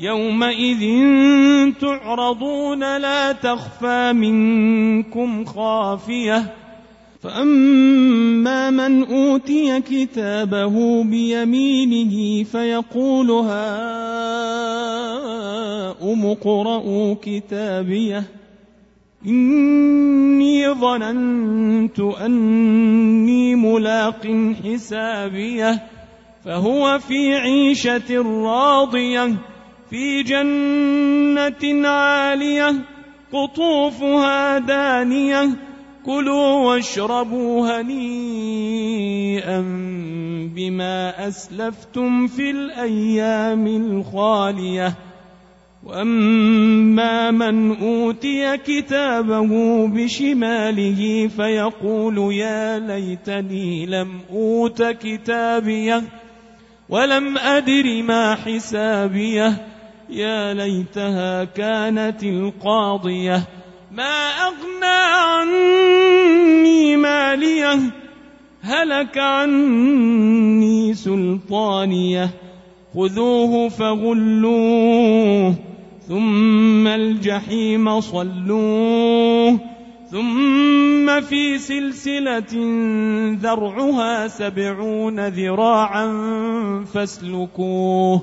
يومئذ تعرضون لا تخفى منكم خافية. فأما من أوتي كتابه بيمينه فيقول هاؤم اقرءوا كتابيه. إني ظننت أني ملاق حسابيه. فهو في عيشة راضية. في جنة عالية قطوفها دانية كلوا واشربوا هنيئا بما أسلفتم في الأيام الخالية. وأما من أوتي كتابه بشماله فيقول يا ليتني لم أوت كتابيه ولم أدر ما حسابيه. يا ليتها كانت القاضية. ما أغنى عني مالية هلك عني سلطانية. خذوه فغلوه ثم الجحيم صلوه ثم في سلسلة ذرعها سبعون ذراعا فاسلكوه.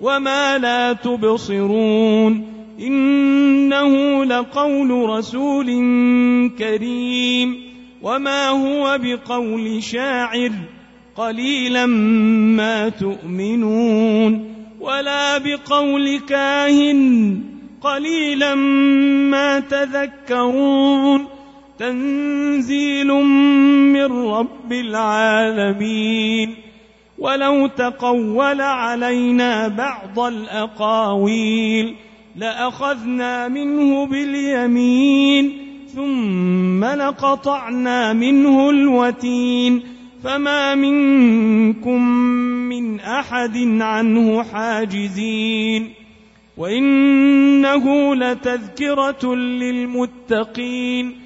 وما لا تبصرون إنه لقول رسول كريم وما هو بقول شاعر قليلا ما تؤمنون ولا بقول كاهن قليلا ما تذكرون تنزيل من رب العالمين ولو تقول علينا بعض الأقاويل لأخذنا منه باليمين ثم لقطعنا منه الوتين فما منكم من أحد عنه حاجزين وإنه لتذكرة للمتقين